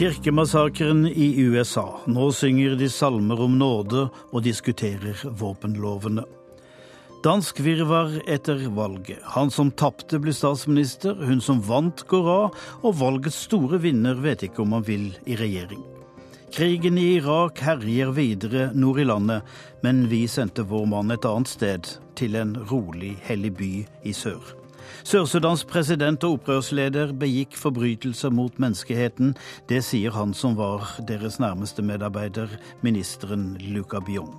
Kirkemassakren i USA. Nå synger de salmer om nåde og diskuterer våpenlovene. Dansk virvar etter valget. Han som tapte, blir statsminister. Hun som vant, går av. Og valgets store vinner vet ikke om han vil i regjering. Krigen i Irak herjer videre nord i landet, men vi sendte vår mann et annet sted, til en rolig, hellig by i sør. Sør-Sudans president og opprørsleder begikk forbrytelser mot menneskeheten. Det sier han som var deres nærmeste medarbeider, ministeren Luca Biong.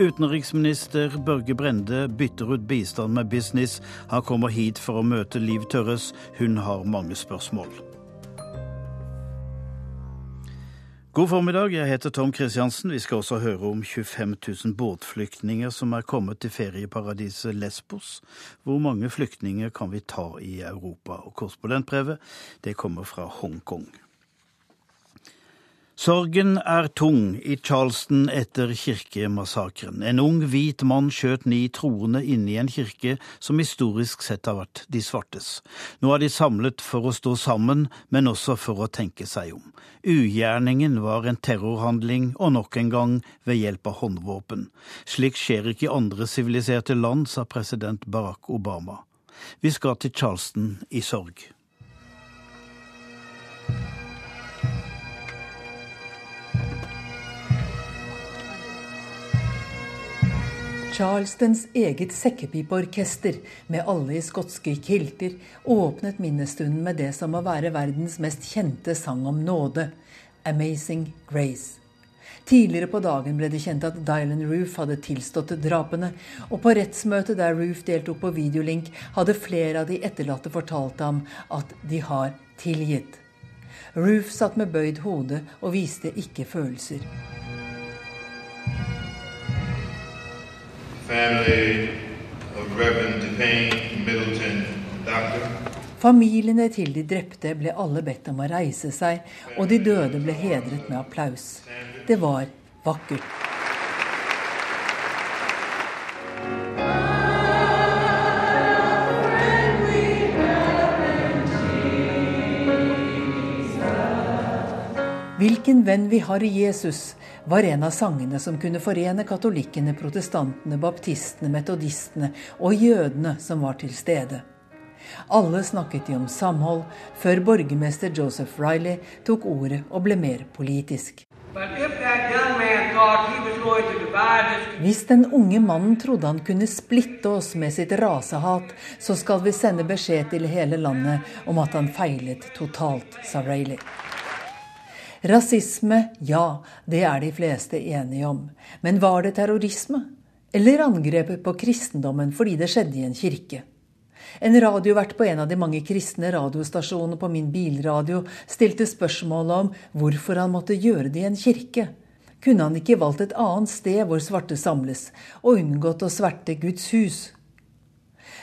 Utenriksminister Børge Brende bytter ut bistand med business. Han kommer hit for å møte Liv Tørres. Hun har mange spørsmål. God formiddag, jeg heter Tom Kristiansen. Vi skal også høre om 25 000 båtflyktninger som er kommet til ferieparadiset Lesbos. Hvor mange flyktninger kan vi ta i Europa? Og korrespondentbrevet, det kommer fra Hongkong. Sorgen er tung i Charleston etter kirkemassakren. En ung hvit mann skjøt ni troende inne i en kirke som historisk sett har vært de svartes. Nå er de samlet for å stå sammen, men også for å tenke seg om. Ugjerningen var en terrorhandling, og nok en gang ved hjelp av håndvåpen. Slik skjer ikke i andre siviliserte land, sa president Barack Obama. Vi skal til Charleston i sorg. Charlestons eget sekkepipeorkester, med alle i skotske kilter, åpnet minnestunden med det som må være verdens mest kjente sang om nåde, 'Amazing Grace'. Tidligere på dagen ble det kjent at Dylan Roof hadde tilstått drapene, og på rettsmøtet der Roof deltok på videolink, hadde flere av de etterlatte fortalt ham at de har tilgitt. Roof satt med bøyd hode og viste ikke følelser. Familiene til de drepte ble alle bedt om å reise seg, og de døde ble hedret med applaus. Det var vakkert. Hvilken venn vi har i Jesus, var en av sangene som kunne forene katolikkene, protestantene, baptistene, metodistene og jødene som var til stede. Alle snakket de om samhold, før borgermester Joseph Riley tok ordet og ble mer politisk. Hvis den unge mannen trodde han kunne splitte oss med sitt rasehat, så skal vi sende beskjed til hele landet om at han feilet totalt, sa Rayleigh. Rasisme, ja, det er de fleste enige om. Men var det terrorisme? Eller angrepet på kristendommen fordi det skjedde i en kirke? En radiovert på en av de mange kristne radiostasjonene på min bilradio stilte spørsmålet om hvorfor han måtte gjøre det i en kirke. Kunne han ikke valgt et annet sted hvor svarte samles, og unngått å sverte Guds hus?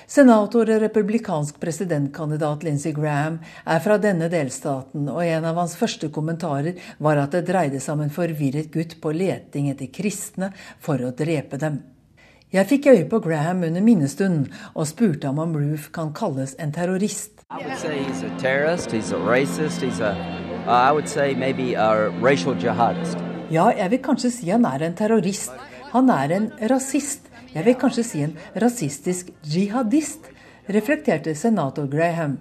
Senator og republikansk presidentkandidat Lindsey Graham er fra denne delstaten, og en av hans første kommentarer var at det dreide seg om en forvirret gutt på leting etter kristne for å drepe dem. Jeg fikk øye på Graham under minnestunden og spurte ham om Roof kan kalles en terrorist. Uh, ja, jeg vil kanskje si han er en terrorist. Han er en rasist jeg vil kanskje si en rasistisk jihadist, reflekterte senator Graham.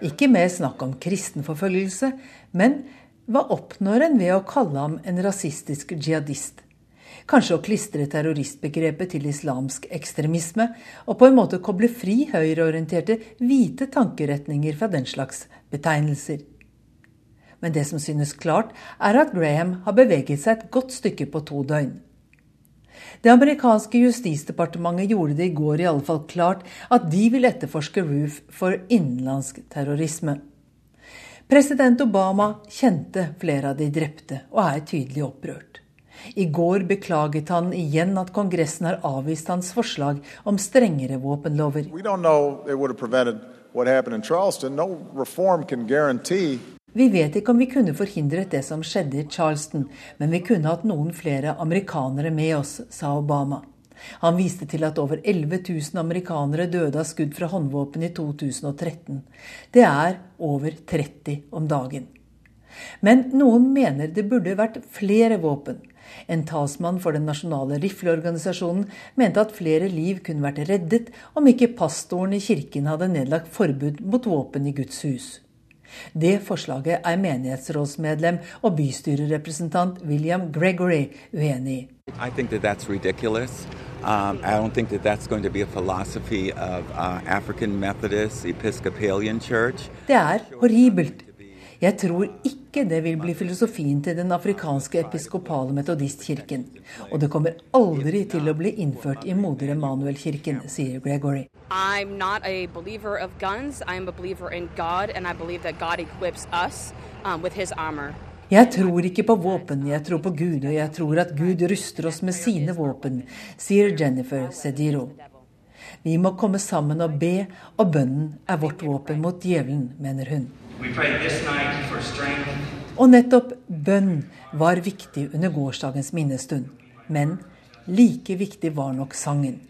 Ikke mer snakk om kristenforfølgelse, men hva oppnår en ved å kalle ham en rasistisk jihadist? Kanskje å klistre terroristbegrepet til islamsk ekstremisme, og på en måte koble fri høyreorienterte hvite tankeretninger fra den slags betegnelser. Men det som synes klart, er at Graham har beveget seg et godt stykke på to døgn. Det amerikanske justisdepartementet gjorde det i går i alle fall klart at de vil etterforske Roof for innenlandsk terrorisme. President Obama kjente flere av de drepte og er tydelig opprørt. I går beklaget han igjen at Kongressen har avvist hans forslag om strengere våpenlover. No reform can guarantee vi vet ikke om vi kunne forhindret det som skjedde i Charleston, men vi kunne hatt noen flere amerikanere med oss, sa Obama. Han viste til at over 11 000 amerikanere døde av skudd fra håndvåpen i 2013. Det er over 30 om dagen. Men noen mener det burde vært flere våpen. En talsmann for den nasjonale rifleorganisasjonen mente at flere liv kunne vært reddet om ikke pastoren i kirken hadde nedlagt forbud mot våpen i Guds hus. Det forslaget er menighetsrådsmedlem og bystyrerepresentant William Gregory uenig i. I think that that's ridiculous. Um, I don't think that that's going to be a philosophy of uh, African Methodist Episcopalian Church. Det er horribelt. Jeg tror ikke det vil bli filosofien til den afrikanske episkopale metodistkirken. Og det kommer aldri til å bli innført i Moder Emanuel-kirken, sier Gregory. I'm not a believer of guns. I'm a believer in God, and I believe that God equips us um, with his armor. Jeg tror ikke på våpen, jeg tror på Gud, og jeg tror at Gud ruster oss med sine våpen, sier Jennifer Sediro. Vi må komme sammen og be, og bønnen er vårt våpen mot djevelen, mener hun. Og nettopp bønn var viktig under gårsdagens minnestund. Men like viktig var nok sangen.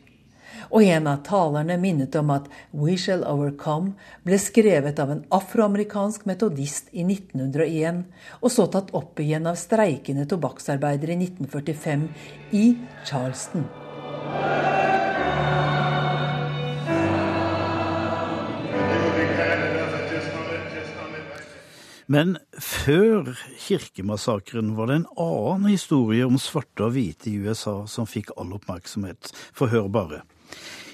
Og en av talerne minnet om at 'We Shall Overcome' ble skrevet av en afroamerikansk metodist i 1901, og så tatt opp igjen av streikende tobakksarbeidere i 1945 i Charleston. Men før kirkemassakren var det en annen historie om svarte og hvite i USA som fikk all oppmerksomhet. For hør bare.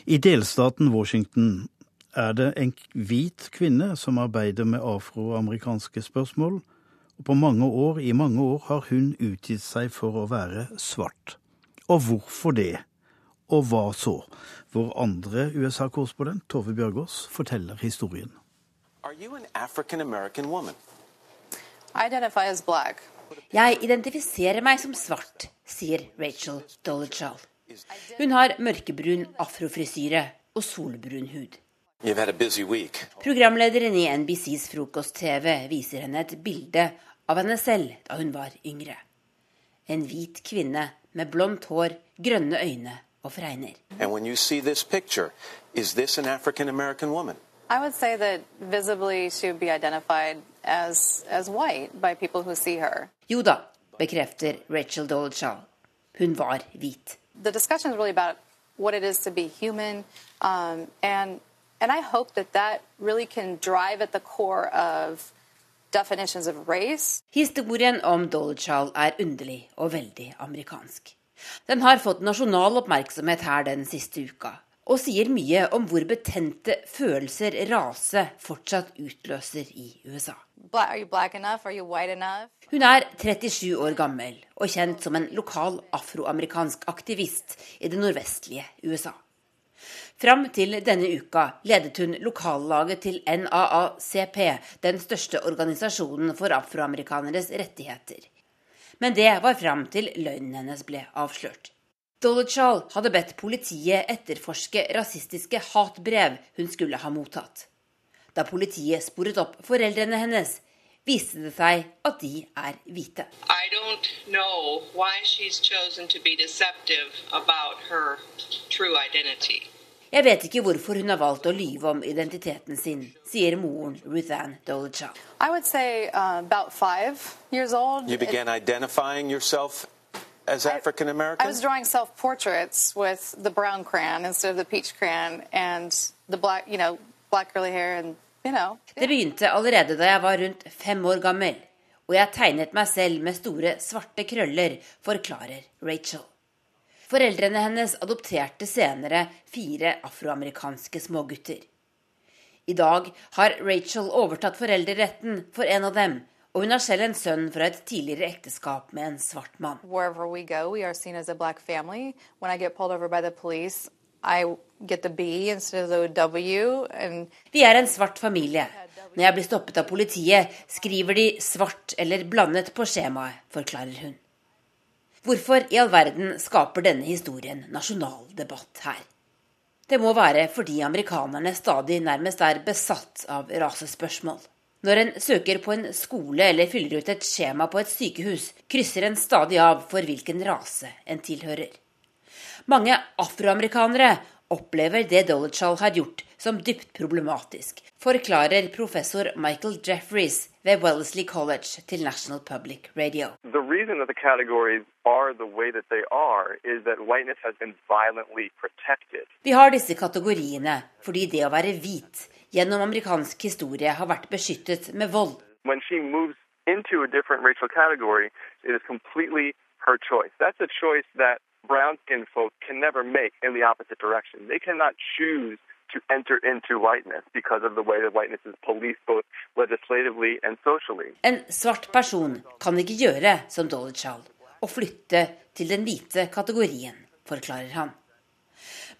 I delstaten Washington er det en hvit kvinne som arbeider med afroamerikanske spørsmål. Og på mange år, i mange år har hun utgitt seg for å være svart. Og hvorfor det? Og hva så? Vår andre USA-korrespondent, Tove Bjørgaas, forteller historien. Are you an African American woman? Jeg identifiserer meg som svart, sier Rachel Dolitschall. Hun har mørkebrun afrofrisyre og solbrun hud. Programlederen i NBCs frokost-TV viser henne et bilde av henne selv da hun var yngre. En hvit kvinne med blondt hår, grønne øyne og fregner. I would say that visibly she would be identified as, as white by people who see her. Jo da, bekrefter Rachel Dolezal. Hun var hvit. The discussion is really about what it is to be human, um, and and I hope that that really can drive at the core of definitions of race. Historien om Dolezal er underlig og veldig amerikansk. Den har fått nasjonal oppmerksomhet her den siste uka og sier mye om hvor betente følelser rase fortsatt utløser i USA. Hun er 37 år gammel og kjent som en lokal afroamerikansk aktivist i det nordvestlige USA. Fram til denne uka ledet hun lokallaget til NAACP, den største organisasjonen for afroamerikaneres rettigheter. Men det var fram til løgnen hennes ble avslørt. Dolitschall hadde bedt politiet etterforske rasistiske hatbrev hun skulle ha mottatt. Da politiet sporet opp foreldrene hennes, viste det seg at de er hvite. Jeg vet ikke hvorfor hun har valgt å lyve om identiteten sin, sier moren Ruthann Ann Dolitschall. I would say uh, about five years old. You began identifying yourself as African American? I, I, was drawing self portraits with the brown crayon instead of the peach crayon and the black, you know, black curly hair and you know. Det begynte allerede da jeg var rundt fem år gammel, og jeg tegnet meg selv med store, svarte krøller, forklarer Rachel. Foreldrene hennes adopterte senere fire afroamerikanske smågutter. I dag har Rachel overtatt foreldreretten for en av dem, og hun har selv en sønn fra et tidligere ekteskap med en svart mann. Vi er en svart familie. Når jeg blir stoppet av politiet, skriver de svart eller blandet på skjemaet, forklarer hun. Hvorfor i all verden skaper denne historien nasjonal debatt her? Det må være fordi amerikanerne stadig nærmest er besatt av rasespørsmål. Når en søker på en skole eller fyller ut et skjema på et sykehus, krysser en stadig av for hvilken rase en tilhører. Mange afroamerikanere opplever det Dolitschall har gjort som dypt problematisk, forklarer professor Michael Jeffries ved Wellesley College til National Public Radio. Vi har disse kategoriene fordi det å være hvit gjennom amerikansk historie har vært beskyttet med vold. When she moves into a different racial category, it is completely her choice. That's a choice that brown skinned folk can never make in the opposite direction. They cannot choose to enter into whiteness because of the way that whiteness is policed both legislatively and socially. En svart person kan ikke gjøre som Dolly Child og flytte til den hvite kategorien, forklarer han.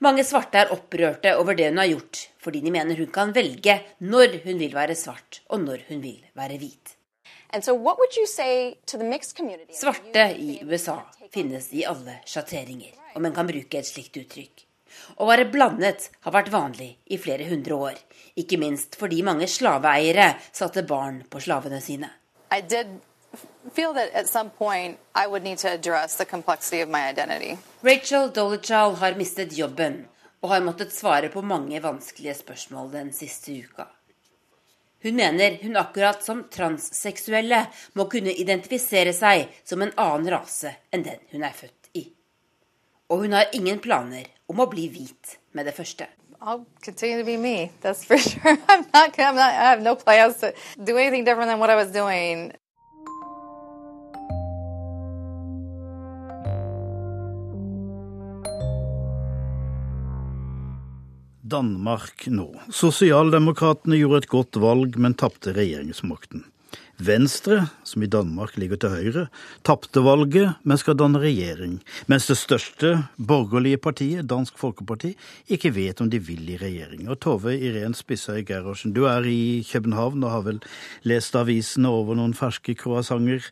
Mange svarte er opprørte over det hun har gjort, fordi de mener hun kan velge når hun vil være svart og når hun vil være hvit. Svarte i USA finnes i alle sjatteringer, om en kan bruke et slikt uttrykk. Å være blandet har vært vanlig i flere hundre år, ikke minst fordi mange slaveeiere satte barn på slavene sine. Rachel Dolichal har mistet jobben og har måttet svare på mange vanskelige spørsmål den siste uka. Hun mener hun akkurat som transseksuelle må kunne identifisere seg som en annen rase enn den hun er født i. Og hun har ingen planer om å bli hvit med det første. I'll continue to be me. That's for sure. I'm not, I'm not, I have no plans to do anything different than what I was doing. Danmark nå. Sosialdemokratene gjorde et godt valg, men tapte regjeringsmakten. Venstre, som i Danmark ligger til høyre, tapte valget, men skal danne regjering. Mens det største borgerlige partiet, Dansk Folkeparti, ikke vet om de vil i regjering. Og Tove Irén Spissøy Gerhardsen, du er i København og har vel lest avisene over noen ferske croissanter.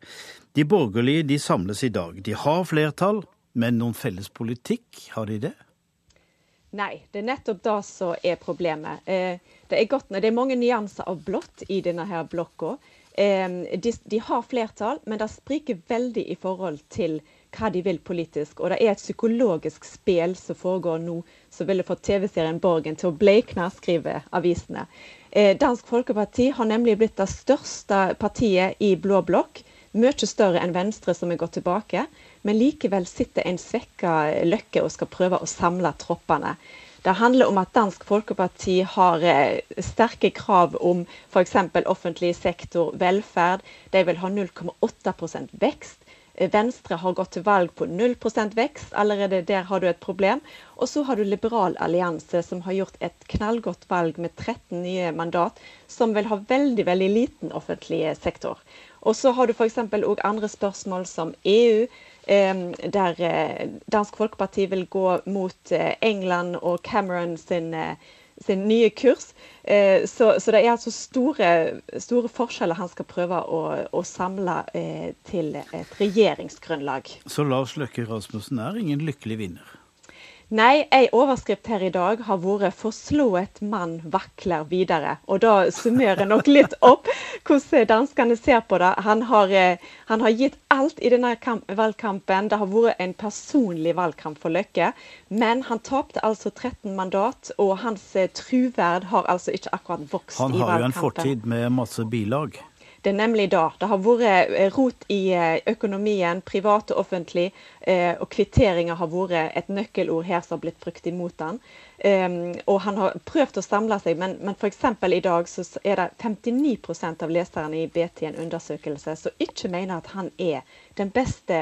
De borgerlige de samles i dag. De har flertall, men noen felles politikk, har de det? Nei, det er nettopp det som er problemet. Eh, det er, godt, det er mange nyanser av blått i denne her blokka. Eh, de, de, har flertall, men det spriker veldig i forhold til hva de vil politisk. Og det er et psykologisk spill som foregår nå, som ville fått TV-serien Borgen til å bleikne, skriver avisene. Eh, Dansk Folkeparti har nemlig blitt det største partiet i blå blokk. Mye større enn Venstre, som er gått tilbake men likevel sitter en svekka Løkke og skal prøve å samle troppene. Det handler om at Dansk Folkeparti har eh, sterke krav om f.eks. offentlig sektor, velferd. De vil ha 0,8 vekst. Venstre har gått til valg på 0% vekst. Allerede der har du et problem. Og så har du Liberal allianse, som har gjort et knallgodt valg med 13 nye mandat, som vil ha veldig, veldig liten offentlig sektor. Og så har du f.eks. òg andre spørsmål som EU der eh, Dansk Folkeparti vil gå mot eh, England og Cameron sin, eh, sin nye kurs. Så, så, det er altså store, store, forskjeller han skal prøve å, å samle til et regjeringsgrunnlag. Så Lars Løkke Rasmussen er ingen lykkelig vinner? Nei, ei overskrift her i dag har vært 'Forslået mann vakler videre'. Og da summerer nok litt opp hvordan danskene ser på det. Han har, eh, han har gitt alt i denne valgkampen. Det har vært en personlig valgkamp for Løkke. Men han tapte altså 13 mandat, og hans eh, truverd har altså ikke akkurat vokst i valgkampen. Han har jo en fortid med masse bilag. Det er nemlig det. Det har vært eh, rot i eh, økonomien, privat og offentlig. Eh, og kvitteringer har vært et nøkkelord her som har blitt brukt imot han. Ehm, og han har prøvd å samle seg, men, men f.eks. i dag så er det 59% av leserne i BT en undersøkelse som ikke mener at han er den beste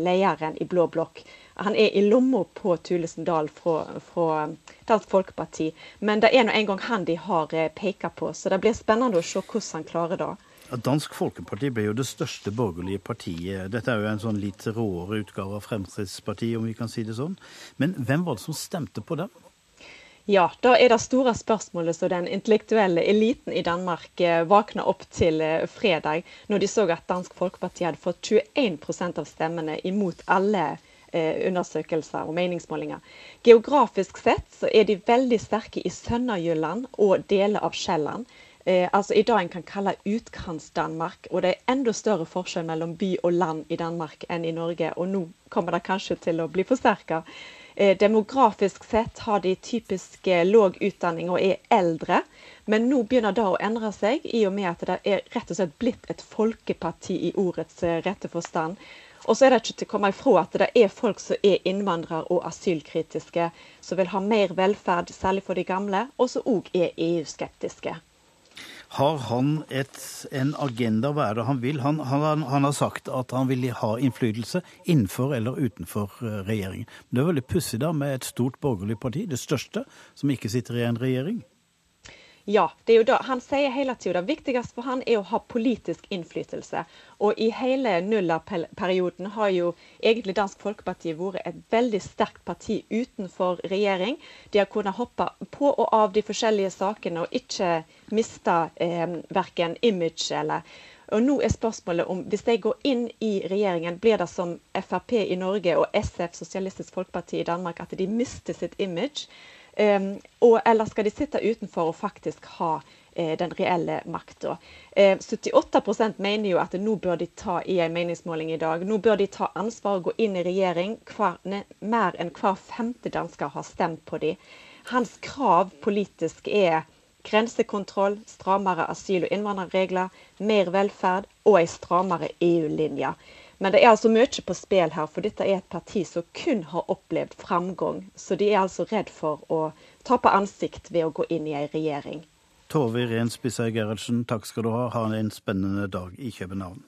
lederen i blå blokk. Han er i lomma på Thulesen Dahl fra, fra Dansk Folkeparti, men det er nå engang han de har pekt på. Så det blir spennende å se hvordan han klarer det. Dansk Folkeparti ble jo det største borgerlige partiet. Dette er jo en sånn litt råere utgave av Fremskrittspartiet, om vi kan si det sånn. Men hvem var det som stemte på dem? Ja, da er det store spørsmålet som den intellektuelle eliten i Danmark eh, våkna opp til eh, fredag, når de så at Dansk Folkeparti hadde fått 21% av stemmene imot alle eh, undersøkelser og meningsmålinger. Geografisk sett så er de veldig sterke i Sønderjylland og deler av Sjælland eh, altså i dag en kan kalle utkants-Danmark. Og det er enda større forskjell mellom by og land i Danmark enn i Norge. Og nå kommer det kanskje til å bli forsterka. Eh, demografisk sett har de typisk eh, utdanning og er eldre. Men nå begynner det å endre seg, i og med at det er rett og slett blitt et folkeparti i ordets eh, rette forstand. Og så er det ikke til å komme ifra at det er folk som er innvandrere og asylkritiske, som vil ha mer velferd, særlig for de gamle, og som òg er EU-skeptiske. Har han et, en agenda? Hva er det han vil? Han, han, han, har sagt at han vil ha innflytelse innenfor eller utenfor eh, regjeringen. Men det er veldig pussig da med et stort borgerlig parti, det største, som ikke sitter i en regjering. Ja, det er jo da. Han sier hele tida det viktigste for han er å ha politisk innflytelse. Og i hele nullerperioden har jo egentlig Dansk Folkeparti vært et veldig sterkt parti utenfor regjering. De har kunnet hoppe på og av de forskjellige sakene og ikke miste eh, verken image eller og nå er spørsmålet om Hvis de går inn i regjeringen, blir det som Frp i Norge og SF, Sosialistisk Folkeparti i Danmark, at de mister sitt image? Um, og, eller skal de sitte utenfor og faktisk ha eh, den reelle makta? Eh, 78% mener jo at nå bør de ta i en meningsmåling i dag, nå bør de ta ansvar og gå inn i regjering. Hver, ne, mer enn hver femte dansker har stemt på dem. Hans krav politisk er grensekontroll, strammere asyl- og innvandrerregler, mer velferd og en strammere EU-linje. Men det er altså mye på spill her, for dette er et parti som kun har opplevd framgang. Så de er altså redd for å tape ansikt ved å gå inn i ei regjering. Tove Irén Spissøy Gerhardsen, takk skal du ha. Ha en spennende dag i København.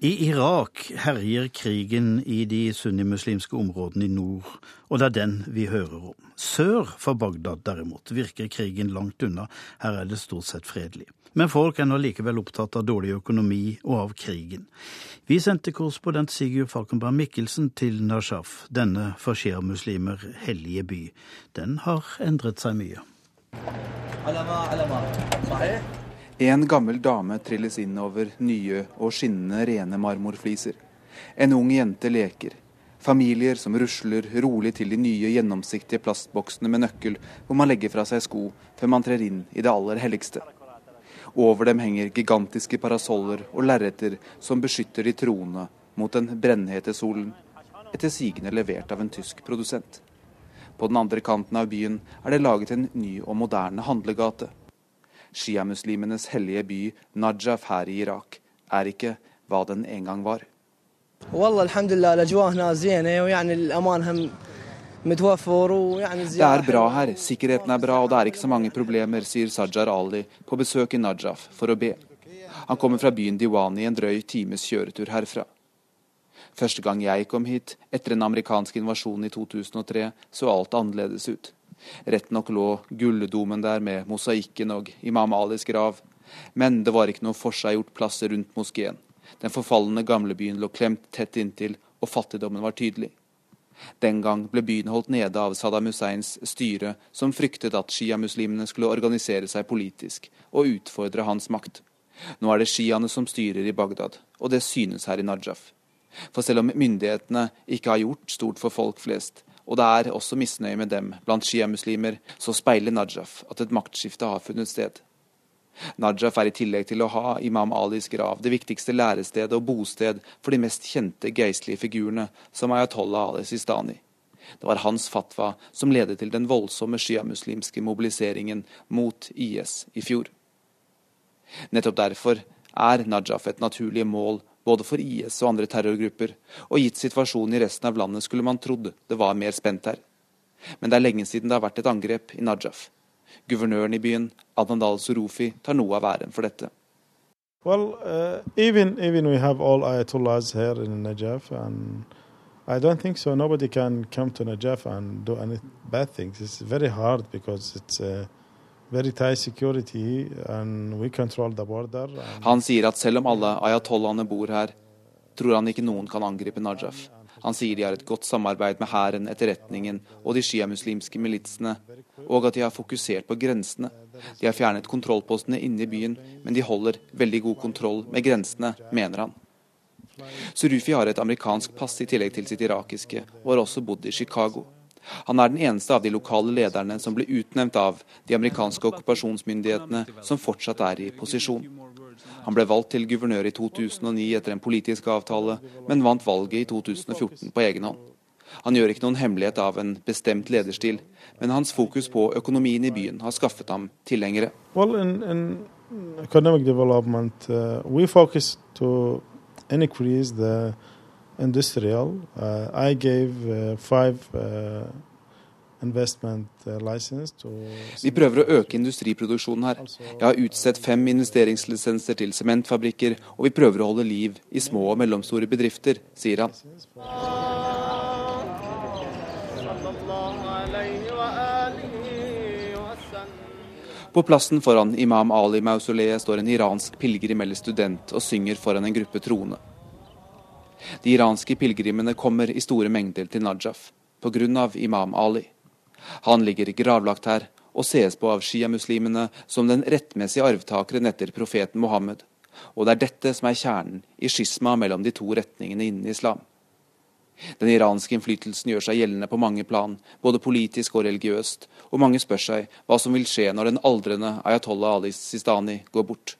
I Irak herjer krigen i de sunnimuslimske områdene i nord, og det er den vi hører om. Sør for Bagdad derimot virker krigen langt unna, her er det stort sett fredelig. Men folk er nå likevel opptatt av dårlig økonomi og av krigen. Vi sendte korrespondent Sigurd Falkenberg Mikkelsen til Nashaf, denne for sjiamuslimer hellige by. Den har endret seg mye. Alama, alama. En gammel dame trilles inn over nye og skinnende rene marmorfliser. En ung jente leker. Familier som rusler rolig til de nye, gjennomsiktige plastboksene med nøkkel, hvor man legger fra seg sko før man trer inn i det aller helligste. Over dem henger gigantiske parasoller og lerreter som beskytter de troende mot den brennhete solen, etter sigende levert av en tysk produsent. På den andre kanten av byen er det laget en ny og moderne handlegate sjiamuslimenes hellige by Najaf her i Irak er ikke hva den en gang var. Det er bra her, sikkerheten er bra og det er ikke så mange problemer, sier Sajjar Ali på besøk i Najaf for å be. Han kommer fra byen Diwani en drøy times kjøretur herfra. Første gang jeg kom hit, etter den amerikanske invasjonen i 2003, så alt annerledes ut. Rett nok lå gulldomen der med mosaikken og Imam Alis grav, men det var ikke noe forseggjort plass rundt moskeen. Den forfalne gamlebyen lå klemt tett inntil, og fattigdommen var tydelig. Den gang ble byen holdt nede av Saddam Husseins styre, som fryktet at sjiamuslimene skulle organisere seg politisk og utfordre hans makt. Nå er det sjiaene som styrer i Bagdad, og det synes her i Najaf. For selv om myndighetene ikke har gjort stort for folk flest, og det er også misnøye med dem blant sjiamuslimer, så speiler Najaf at et maktskifte har funnet sted. Najaf er i tillegg til å ha Imam Alis grav det viktigste lærestedet og bosted for de mest kjente geistlige figurene, som Ayatollah Ali Sistani. Det var hans fatwa som ledet til den voldsomme sjiamuslimske mobiliseringen mot IS i fjor. Nettopp derfor er Najaf et naturlig mål både for IS og andre terrorgrupper, og gitt situasjonen i resten av landet skulle man trodd det var mer spent her. Men det er lenge siden det har vært et angrep i Najaf. Guvernøren i byen, Adnandal Surufi, tar noe av æren for dette. Well, uh, even even we have all ayatollahs here in Najaf, and I don't think so. Nobody can come to Najaf and do any bad things. It's very hard because it's uh, han sier at selv om alle ayatollahene bor her, tror han ikke noen kan angripe Najaf. Han sier de har et godt samarbeid med hæren, etterretningen og de sjiamuslimske militsene, og at de har fokusert på grensene. De har fjernet kontrollpostene inne i byen, men de holder veldig god kontroll med grensene, mener han. Surufi har et amerikansk pass i tillegg til sitt irakiske, og har også bodd i Chicago. Han er den eneste av de lokale lederne som ble utnevnt av de amerikanske okkupasjonsmyndighetene, som fortsatt er i posisjon. Han ble valgt til guvernør i 2009 etter en politisk avtale, men vant valget i 2014 på egen hånd. Han gjør ikke noen hemmelighet av en bestemt lederstil, men hans fokus på økonomien i byen har skaffet ham tilhengere. Well, in, in economic development, uh, we focus to increase industrial. Uh, I gave uh, five uh, vi prøver å øke industriproduksjonen her. Jeg har utstedt fem investeringslisenser til sementfabrikker, og vi prøver å holde liv i små og mellomstore bedrifter, sier han. På plassen foran Imam Ali-mausoleet står en iransk pilegrim eller student og synger foran en gruppe troende. De iranske pilegrimene kommer i store mengder til Najaf pga. Imam Ali. Han ligger gravlagt her og ses på av sjiamuslimene som den rettmessige arvtakeren etter profeten Mohammed. Og det er dette som er kjernen i skisma mellom de to retningene innen islam. Den iranske innflytelsen gjør seg gjeldende på mange plan, både politisk og religiøst, og mange spør seg hva som vil skje når den aldrende Ayatollah Ali Sistani går bort.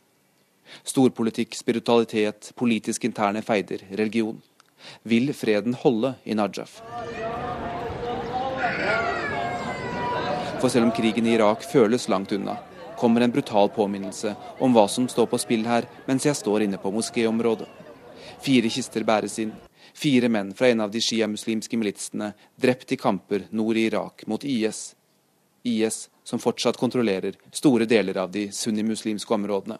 Storpolitikk, spiritualitet, politisk interne feider, religion. Vil freden holde i Najaf? For selv om krigen i Irak føles langt unna, kommer en brutal påminnelse om hva som står på spill her mens jeg står inne på moskéområdet. Fire kister bæres inn. Fire menn fra en av de sjiamuslimske militsene drept i kamper nord i Irak mot IS. IS som fortsatt kontrollerer store deler av de sunnimuslimske områdene.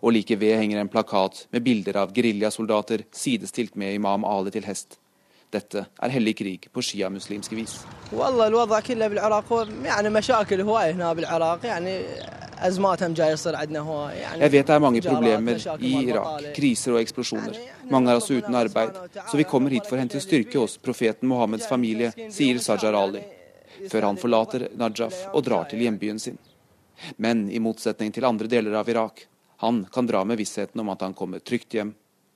Og like ved henger en plakat med bilder av geriljasoldater sidestilt med Imam Ali til hest. Dette er hellig krig på sjiamuslimsk vis. Jeg vet det er mange problemer i Irak, kriser og eksplosjoner. Mange er også uten arbeid. Så vi kommer hit for å hente styrke hos profeten Mohammeds familie, sier Sajar Ali, før han forlater Najaf og drar til hjembyen sin. Men i motsetning til andre deler av Irak, han kan dra med vissheten om at han kommer trygt hjem,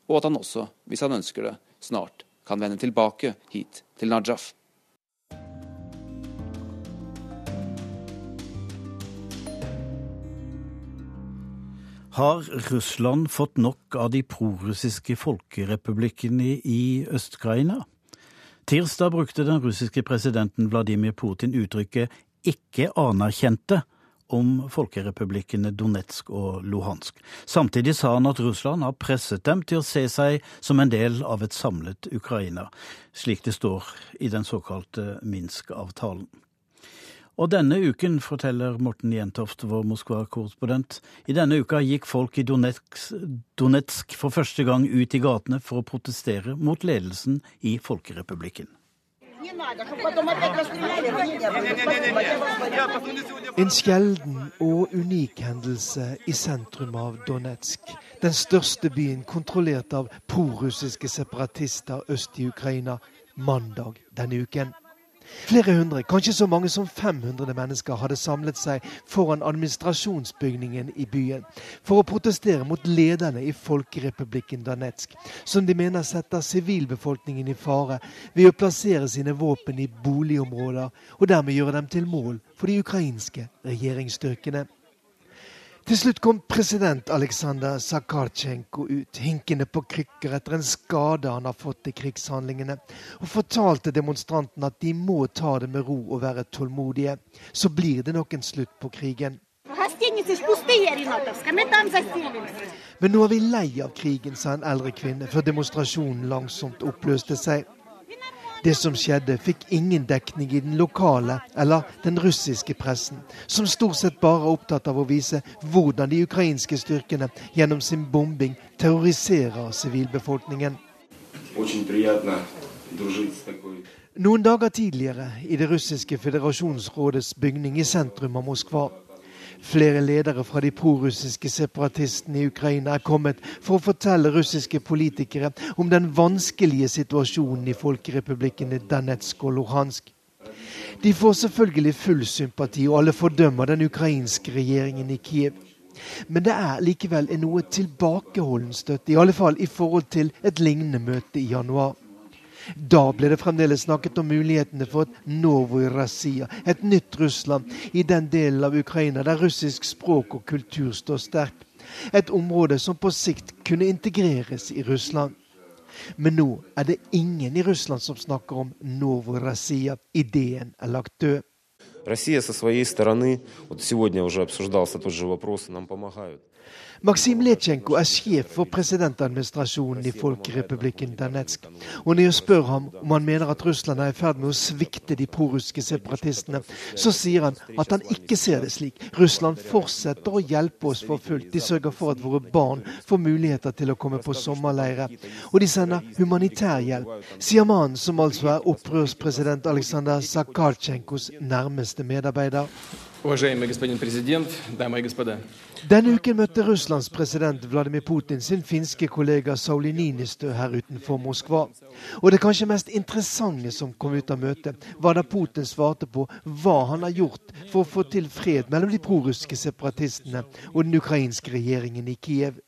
og at han også, hvis han ønsker det, snart kan vende tilbake hit til Najaf. Har Russland fått nok av de prorussiske folkerepublikkene i Øst-Ukraina? Tirsdag brukte den russiske presidenten Vladimir Putin uttrykket 'ikke anerkjente' om folkerepublikkene Donetsk og Luhansk. Samtidig sa han at Russland har presset dem til å se seg som en del av et samlet Ukraina, slik det står i den såkalte Minsk-avtalen. Og denne uken, forteller Morten Jentoft, vår Moskva-korrespondent, i denne uka gikk folk i Donetsk, Donetsk for første gang ut i gatene for å protestere mot ledelsen i Folkerepublikken. En sjelden og unik hendelse i sentrum av Donetsk. Den største byen kontrollert av prorussiske separatister øst i Ukraina mandag denne uken. Flere hundre, kanskje så mange som 500 mennesker hadde samlet seg foran administrasjonsbygningen i byen for å protestere mot lederne i Folkerepublikken Danetsk, som de mener setter sivilbefolkningen i fare ved å plassere sine våpen i boligområder og dermed gjøre dem til mål for de ukrainske regjeringsstyrkene. Til slutt kom president Aleksandr Sakartsjenko ut, hinkende på krykker etter en skade han har fått i krigshandlingene, og fortalte demonstrantene at de må ta det med ro og være tålmodige. Så blir det nok en slutt på krigen. Men nå er vi lei av krigen, sa en eldre kvinne, før demonstrasjonen langsomt oppløste seg. Det som skjedde, fikk ingen dekning i den lokale eller den russiske pressen, som stort sett bare er opptatt av å vise hvordan de ukrainske styrkene gjennom sin bombing terroriserer sivilbefolkningen. Noen dager tidligere, i det russiske federasjonsrådets bygning i sentrum av Moskva, Flere ledere fra de prorussiske separatistene i Ukraina er kommet for å fortelle russiske politikere om den vanskelige situasjonen i folkerepublikkene Danetsk og Luhansk. De får selvfølgelig full sympati, og alle fordømmer den ukrainske regjeringen i Kiev. Men det er likevel en noe tilbakeholden støtte, i alle fall i forhold til et lignende møte i januar. Da ble det fremdeles snakket om mulighetene for et Novorazia, et nytt Russland, i den delen av Ukraina der russisk språk og kultur står sterkt. Et område som på sikt kunne integreres i Russland. Men nå er det ingen i Russland som snakker om Novorazia. Ideen er lagt død. Россия со своей стороны, вот сегодня уже обсуждался тот же вопрос, нам помогают. Maksim Letsjenko er sjef for presidentadministrasjonen i Folkerepublikken Danetsk. Og når jeg spør ham om han mener at Russland er i ferd med å svikte de prorussiske separatistene, så sier han at han ikke ser det slik. Russland fortsetter å hjelpe oss for fullt. De sørger for at våre barn får muligheter til å komme på sommerleire. Og de sender humanitær hjelp, sier mannen som altså er opprørspresident Aleksandr Sakartsjenkos nærmeste medarbeider. Denne uken møtte Russlands president Vladimir Putin sin finske kollega Sauli Ninistø her utenfor Moskva. Og det kanskje mest interessante som kom ut av møtet, var da Putin svarte på hva han har gjort for å få til fred mellom de prorussiske separatistene og den ukrainske regjeringen i Kiev.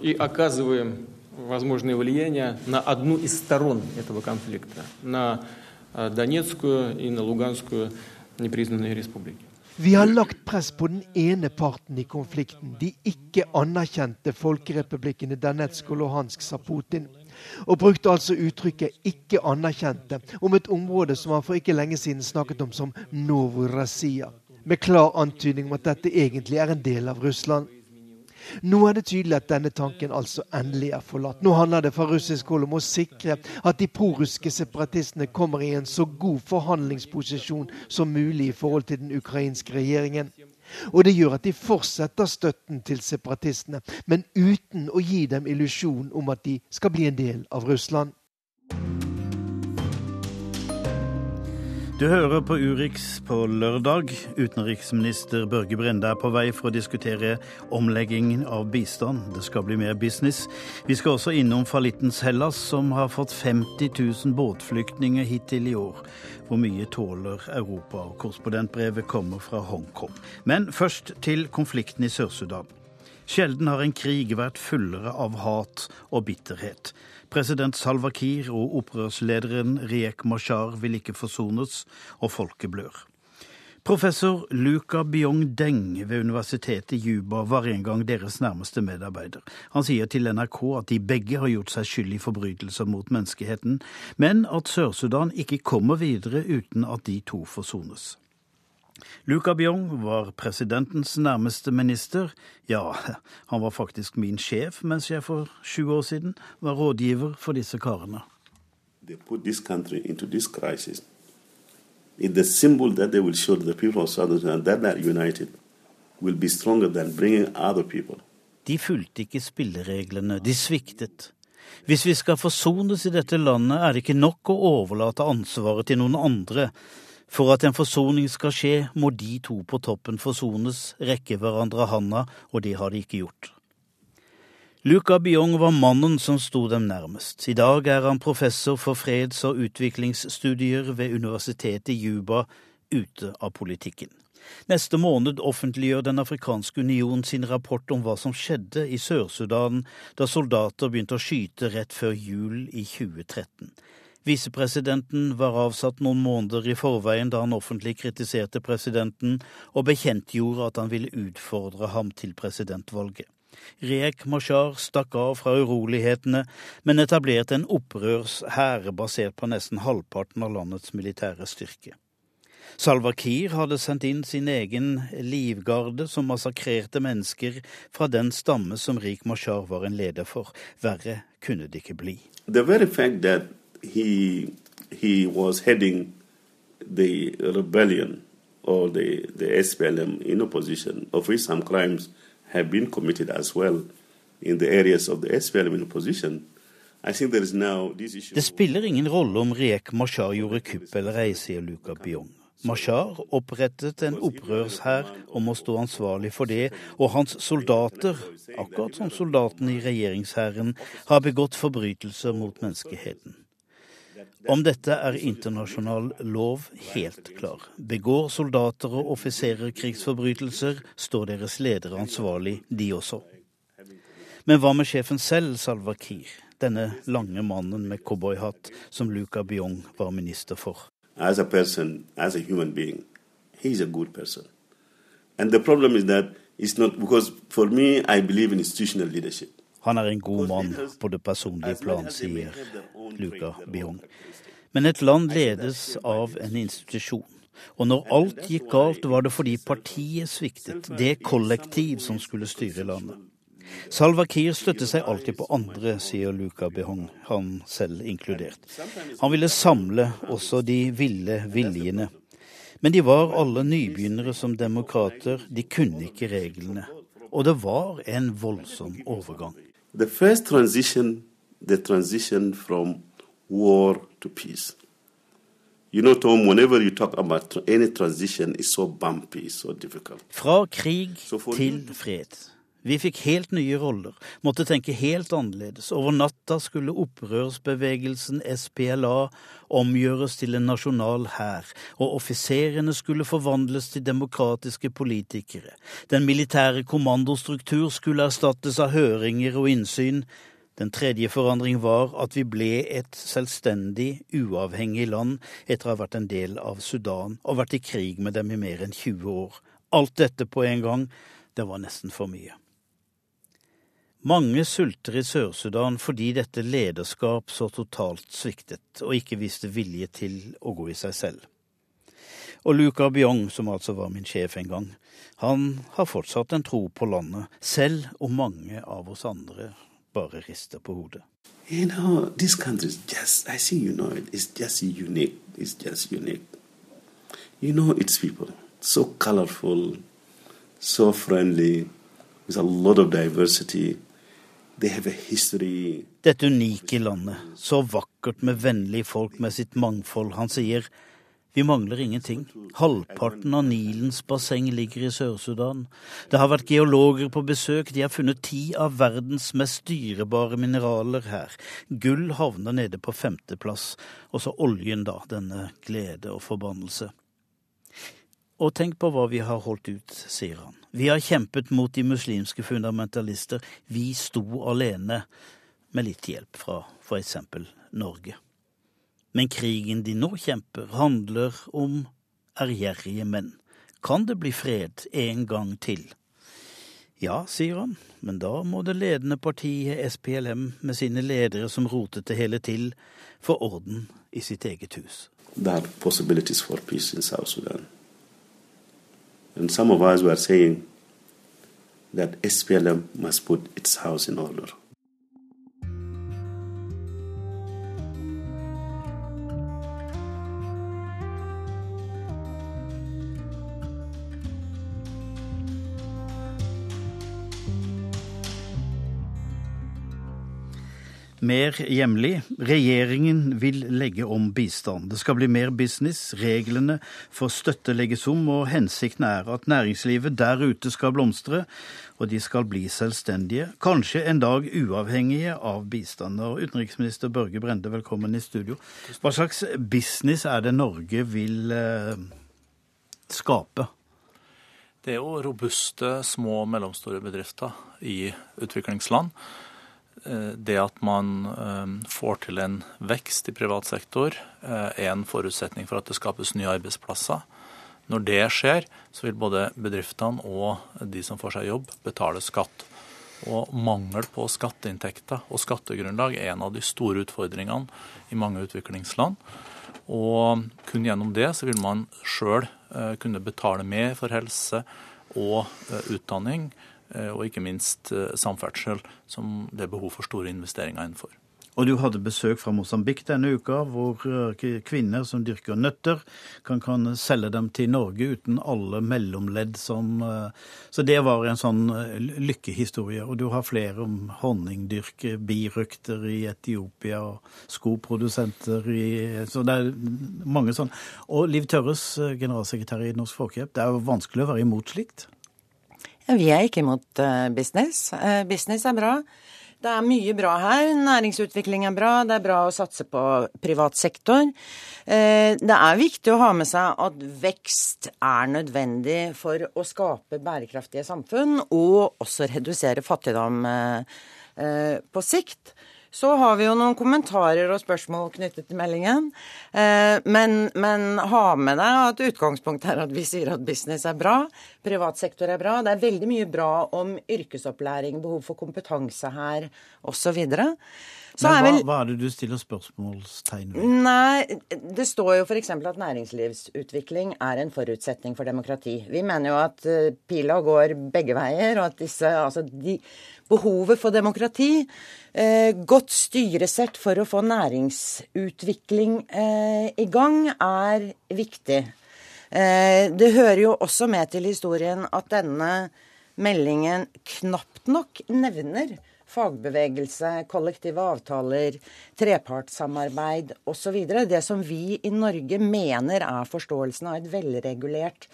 И оказываем возможное влияние на одну из сторон этого конфликта, на Донецкую и на Луганскую непризнанные республики. Vi har lagt press på den ene parten i konflikten, de ikke anerkjente folkerepublikkene Danetsk og Luhansk, sa Putin. Og brukte altså uttrykket 'ikke anerkjente' om et område som han for ikke lenge siden snakket om som Novorassia, med klar antydning om at dette egentlig er en del av Russland. Nå er det tydelig at denne tanken altså endelig er forlatt. Nå handler det fra russisk hold om å sikre at de prorussiske separatistene kommer i en så god forhandlingsposisjon som mulig i forhold til den ukrainske regjeringen. Og det gjør at de fortsetter støtten til separatistene, men uten å gi dem illusjon om at de skal bli en del av Russland. Du hører på Urix på lørdag. Utenriksminister Børge Brende er på vei for å diskutere omleggingen av bistand. Det skal bli mer business. Vi skal også innom fallittens Hellas, som har fått 50 000 båtflyktninger hittil i år. Hvor mye tåler Europa? Korrespondentbrevet kommer fra Hongkong. Men først til konflikten i Sør-Sudan. Sjelden har en krig vært fullere av hat og bitterhet. President Salva Kiir og opprørslederen Riek Mashar vil ikke forsones, og folket blør. Professor Luka Byong Deng ved universitetet i Juba var en gang deres nærmeste medarbeider. Han sier til NRK at de begge har gjort seg skyld i forbrytelser mot menneskeheten, men at Sør-Sudan ikke kommer videre uten at de to forsones. Luka Biong var presidentens nærmeste minister. Ja, han var faktisk min sjef mens jeg for sju år siden var rådgiver for disse karene. It the symbol that they will show to the people of Southern Sudan that are united will be stronger than bringing other people. De fulgte ikke spillereglene, de sviktet. Hvis vi skal forsones i dette landet, er det ikke nok å overlate ansvaret til noen andre. For at en forsoning skal skje, må de to på toppen forsones, rekke hverandre handa, og det har de ikke gjort. Luca Byong var mannen som sto dem nærmest. I dag er han professor for freds- og utviklingsstudier ved universitetet i Juba, ute av politikken. Neste måned offentliggjør Den afrikanske union sin rapport om hva som skjedde i Sør-Sudan da soldater begynte å skyte rett før jul i 2013. Visepresidenten var avsatt noen måneder i forveien da han offentlig kritiserte presidenten og bekjentgjorde at han ville utfordre ham til presidentvalget. Riek Mashar stakk av fra urolighetene, men etablerte en opprørshær basert på nesten halvparten av landets militære styrke. Salwa Kiir hadde sendt inn sin egen livgarde, som massakrerte mennesker fra den stamme som Rik Mashar var en leder for. Verre kunne det ikke bli. The very fact that he he was heading the rebellion or the, the SPLM in opposition, of which some crimes have been committed as well in the areas of the SPLM in opposition. Det spiller ingen rolle om Riek Mashar gjorde kupp eller ei, sier Luka Biong. Mashar opprettet en opprørshær om å stå ansvarlig for det, og hans soldater, akkurat som soldatene i regjeringshæren, har begått forbrytelser mot menneskeheten. Om dette er internasjonal lov helt klar. Begår soldater og offiserer krigsforbrytelser, står deres ledere ansvarlig, de også. Men hva med sjefen selv, Salva Kiir? denne lange mannen med cowboyhatt som Luca Biong var minister for. As a person, as a human being, he's a good person. And the problem is that it's not because for me, I believe in institutional leadership. Han er en god mann på det personlige plan, sier Luca Biong. Men et land ledes av en institusjon. Og når alt gikk galt, var det fordi partiet sviktet, det kollektiv som skulle styre landet. Salva Kiir støtter seg alltid på andre, sier Luca Behong, han selv inkludert. Han ville samle også de ville viljene. Men de var alle nybegynnere som demokrater, de kunne ikke reglene. Og det var en voldsom overgang. The first transition, the transition from war to peace. You know, Tom, whenever you talk about any transition, it's so bumpy, so difficult. Fra krig til fred. Vi fikk helt nye roller, måtte tenke helt annerledes. Over natta skulle opprørsbevegelsen SPLA omgjøres til en nasjonal hær, og offiserene skulle forvandles til demokratiske politikere. Den militære kommandostruktur skulle erstattes av høringer og innsyn. Den tredje forandring var at vi ble et selvstendig, uavhengig land etter å ha vært en del av Sudan og vært i krig med dem i mer enn 20 år. Alt dette på en gang, det var nesten for mye. Mange sulter i Sør-Sudan fordi dette lederskap så totalt sviktet og ikke viste vilje til å gå i seg selv. Og Luca Biong, som altså var min sjef en gang, han har fortsatt en tro på landet, selv om mange av oss andre bare rister på hodet. You know, this country is just, I see you know it, it's just unique. It's just unique. You know so friendly, with a lot of diversity. Dette unike landet, så vakkert med vennlige folk med sitt mangfold. Han sier vi mangler ingenting. Halvparten av Nilens basseng ligger i Sør-Sudan. Det har vært geologer på besøk. De har funnet ti av verdens mest dyrebare mineraler her. Gull havner nede på femteplass. Og så oljen, da. Denne glede og forbannelse. Og tenk på hva vi har holdt ut, sier han. Vi har kjempet mot de muslimske fundamentalister. Vi sto alene, med litt hjelp fra for eksempel Norge. Men krigen de nå kjemper, handler om ærgjerrige menn. Kan det bli fred en gang til? Ja, sier han, men da må det ledende partiet SPLM med sine ledere som rotet det hele til, få orden i sitt eget hus. Det er possibilities for peace in South Sudan. And some of us were saying that SPLM must put its house in order. Mer hjemlig. Regjeringen vil legge om bistand. Det skal bli mer business, reglene for støtte legges om, og hensikten er at næringslivet der ute skal blomstre, og de skal bli selvstendige, kanskje en dag uavhengige av bistand. Og utenriksminister Børge Brende, velkommen i studio. Hva slags business er det Norge vil eh, skape? Det er jo robuste små og mellomstore bedrifter i utviklingsland det at man eh, får til en vekst i privat sektor, eh, er en forutsetning for at det skapes nye arbeidsplasser. Når det skjer, så vil både bedriftene og de som får seg jobb, betale skatt. Og mangel på skatteinntekter og skattegrunnlag er en av de store utfordringene i mange utviklingsland. Og kun gjennom det så vil man sjøl kunne betale mer for helse og utdanning Eh, og ikke minst eh, samferdsel, som det er behov for store investeringer innenfor. Og du hadde besøk fra Mosambik denne uka, hvor eh, kvinner som dyrker nøtter, kan, kan, selge dem til Norge uten alle mellomledd som Så det var en sånn lykkehistorie. Og du har flere om honningdyrk, birøkter i Etiopia, og skoprodusenter i Så det er mange sånn. Og Liv Tørres, generalsekretær i Norsk Folkehjelp, det er jo vanskelig å være imot slikt? Vi er ikke imot eh, business. Eh, business er bra. Det er mye bra her. Næringsutvikling er bra. Det er bra å satse på privat sektor. Eh, det er viktig å ha med seg at vekst er nødvendig for å skape bærekraftige samfunn, og også redusere fattigdom på sikt. Så har vi jo noen kommentarer og spørsmål knyttet til meldingen. Eh, men, men ha med deg at utgangspunktet er at vi sier at business er bra, privat sektor er bra. Det er veldig mye bra om yrkesopplæring, behov for kompetanse her osv. Men hva, vel, hva, er det du stiller spørsmålstegn ved? Nei, Det står jo f.eks. at næringslivsutvikling er en forutsetning for demokrati. Vi mener jo at uh, pila går begge veier, og at disse, altså de, behovet for demokrati, uh, godt styresett for å få næringsutvikling uh, i gang, er viktig. Det hører jo også med til historien at denne meldingen knapt nok nevner fagbevegelse, kollektive avtaler, trepartssamarbeid osv. Det som vi i Norge mener er forståelsen av et velregulert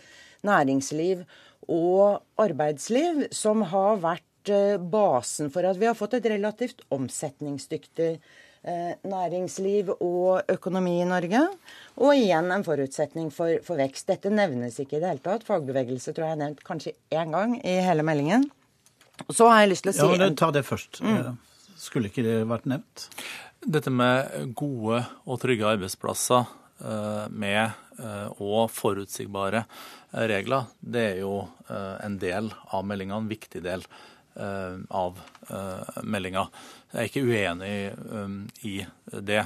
næringsliv og arbeidsliv, som har vært eh, basen for at vi har fått et relativt omsetningsdyktig eh, næringsliv og økonomi i Norge. Og igjen en forutsetning for, for, vekst. Dette nevnes ikke i det hele tatt. Fagbevegelse tror jeg er nevnt kanskje én gang i hele meldingen. Så har jeg lyst til å si Ja, men Ta det først. Mm. Eh, skulle ikke det vært nevnt? Dette med gode og trygge arbeidsplasser eh, med eh, og forutsigbare regler, det er jo en del av meldinga, en viktig del av meldinga. Jeg er ikke uenig i det.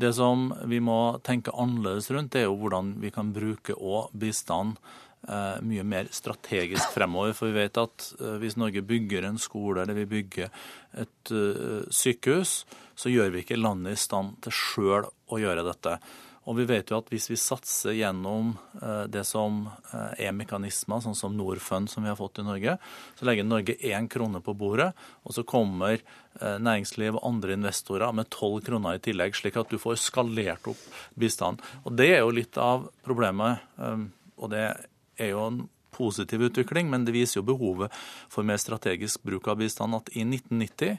Det som vi må tenke annerledes rundt, det er jo hvordan vi kan bruke òg bistand Eh, mye mer strategisk fremover. For vi vet at eh, hvis Norge bygger en skole eller vi bygger et eh, sykehus, så gjør vi ikke landet i stand til sjøl å gjøre dette. Og vi vet jo at hvis vi satser gjennom det som er mekanismer, sånn som Norfund som vi har fått i Norge, så legger Norge én krone på bordet, og så kommer næringsliv og andre investorer med tolv kroner i tillegg, slik at du får skalert opp bistanden. Og det er jo litt av problemet, og det er jo en positiv utvikling, men det viser jo behovet for mer strategisk bruk av bistand. At i 1990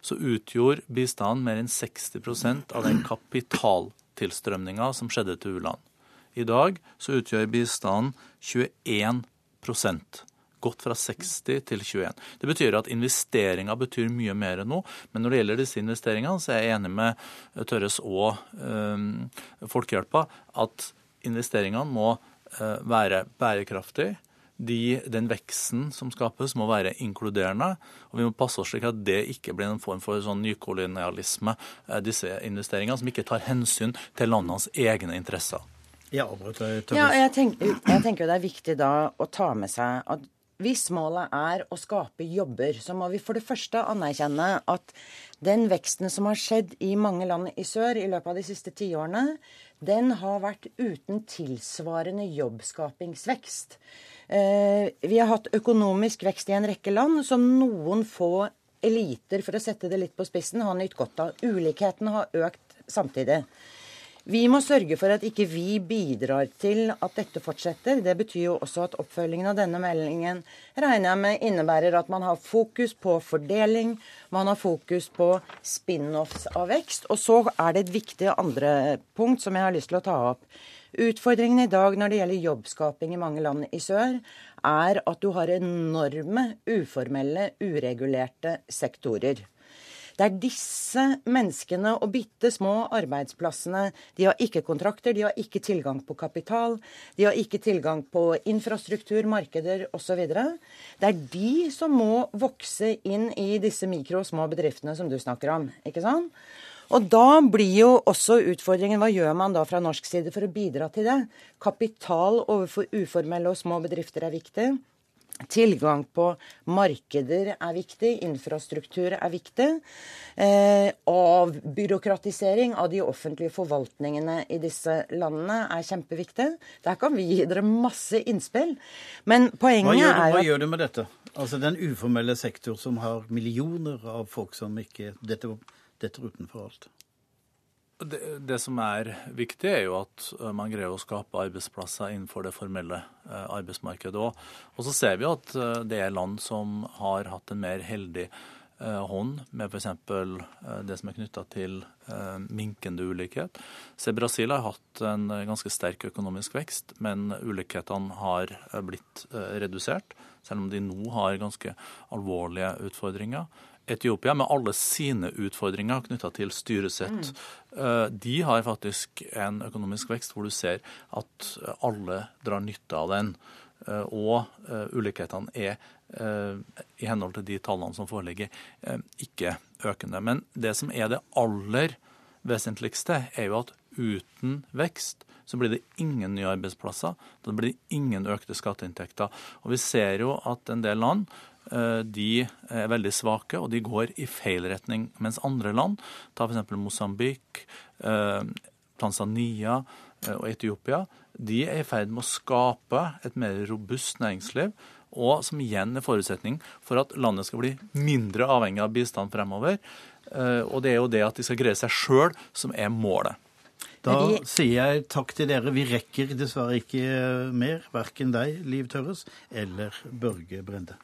så utgjorde bistanden mer enn 60% av den kapitaltilstrømninga som skjedde til u-land. I dag så utgjør bistanden 21% Gått fra 60 til 21. Det betyr at investeringer betyr mye mer enn nå. Men når det gjelder disse investeringene, så er jeg enig med Tørres og øh, Folkehjelpa at investeringene må Eh, være bærekraftig. De, den veksten som skapes, må være inkluderende. Og vi må passe oss slik at det ikke blir en form for sånn nykolonialisme, eh, disse investeringene, som ikke tar hensyn til landenes egne interesser. Ja, ja jeg, tenker, jeg tenker det er viktig da å ta med seg at hvis målet er å skape jobber, så må vi for det første anerkjenne at den veksten som har skjedd i mange land i sør i løpet av de siste tiårene, den har vært uten tilsvarende jobbskapingsvekst. Eh, vi har hatt økonomisk vekst i en rekke land som noen få eliter, for å sette det litt på spissen, har nytt godt av. Ulikhetene har økt samtidig. Vi må sørge for at ikke vi bidrar til at dette fortsetter. Det betyr jo også at oppfølgingen av denne meldingen regner jeg med innebærer at man har fokus på fordeling, man har fokus på spin-offs av vekst. Og så er det et viktig andre punkt som jeg har lyst til å ta opp. Utfordringen i dag når det gjelder jobbskaping i mange land i sør, er at du har enorme uformelle, uregulerte sektorer. Det er disse menneskene og bitte små arbeidsplassene. De har ikke kontrakter, de har ikke tilgang på kapital, de har ikke tilgang på infrastruktur, markeder osv. Det er de som må vokse inn i disse mikro og små bedriftene som du snakker om. ikke sant? Og da blir jo også utfordringen hva gjør man da fra norsk side for å bidra til det? Kapital overfor uformelle og små bedrifter er viktig. Tilgang på markeder er viktig, infrastruktur er viktig. Eh, avbyråkratisering av de offentlige forvaltningene i disse landene er kjempeviktig. Der kan vi gi dere masse innspill. Men poenget hva du, er at Hva gjør du med dette? Altså Den uformelle sektor som har millioner av folk som ikke detter, detter utenfor alt. Det, det, som er viktig, er jo at eh, man greier å skape arbeidsplasser innenfor det formelle eh, arbeidsmarkedet òg. Og så ser vi at eh, det er land som har hatt en mer heldig hånd med f.eks. det som er knytta til minkende ulikhet. Se, Brasil har hatt en ganske sterk økonomisk vekst, men ulikhetene har blitt redusert, selv om de nå har ganske alvorlige utfordringer. Etiopia, med alle sine utfordringer knytta til styresett, mm. de har faktisk en økonomisk vekst hvor du ser at alle drar nytte av den. Og ulikhetene er, i henhold til de tallene som foreligger, ikke økende. Men det som er det aller vesentligste, er jo at uten vekst så blir det ingen nye arbeidsplasser. Da blir det ingen økte skatteinntekter. Og vi ser jo at en del land eh, de er veldig svake, og de går i feil retning. Mens andre land, ta f.eks. Mosambik, eh, Tanzania eh, og Etiopia, de er i ferd med å skape et mer robust næringsliv. Og som igjen er forutsetning for at landet skal bli mindre avhengig av bistand fremover. Og det er jo det at de skal greie seg sjøl som er målet. Da sier jeg takk til dere. Vi rekker dessverre ikke mer, verken deg, Liv Tørres, eller Børge Brende.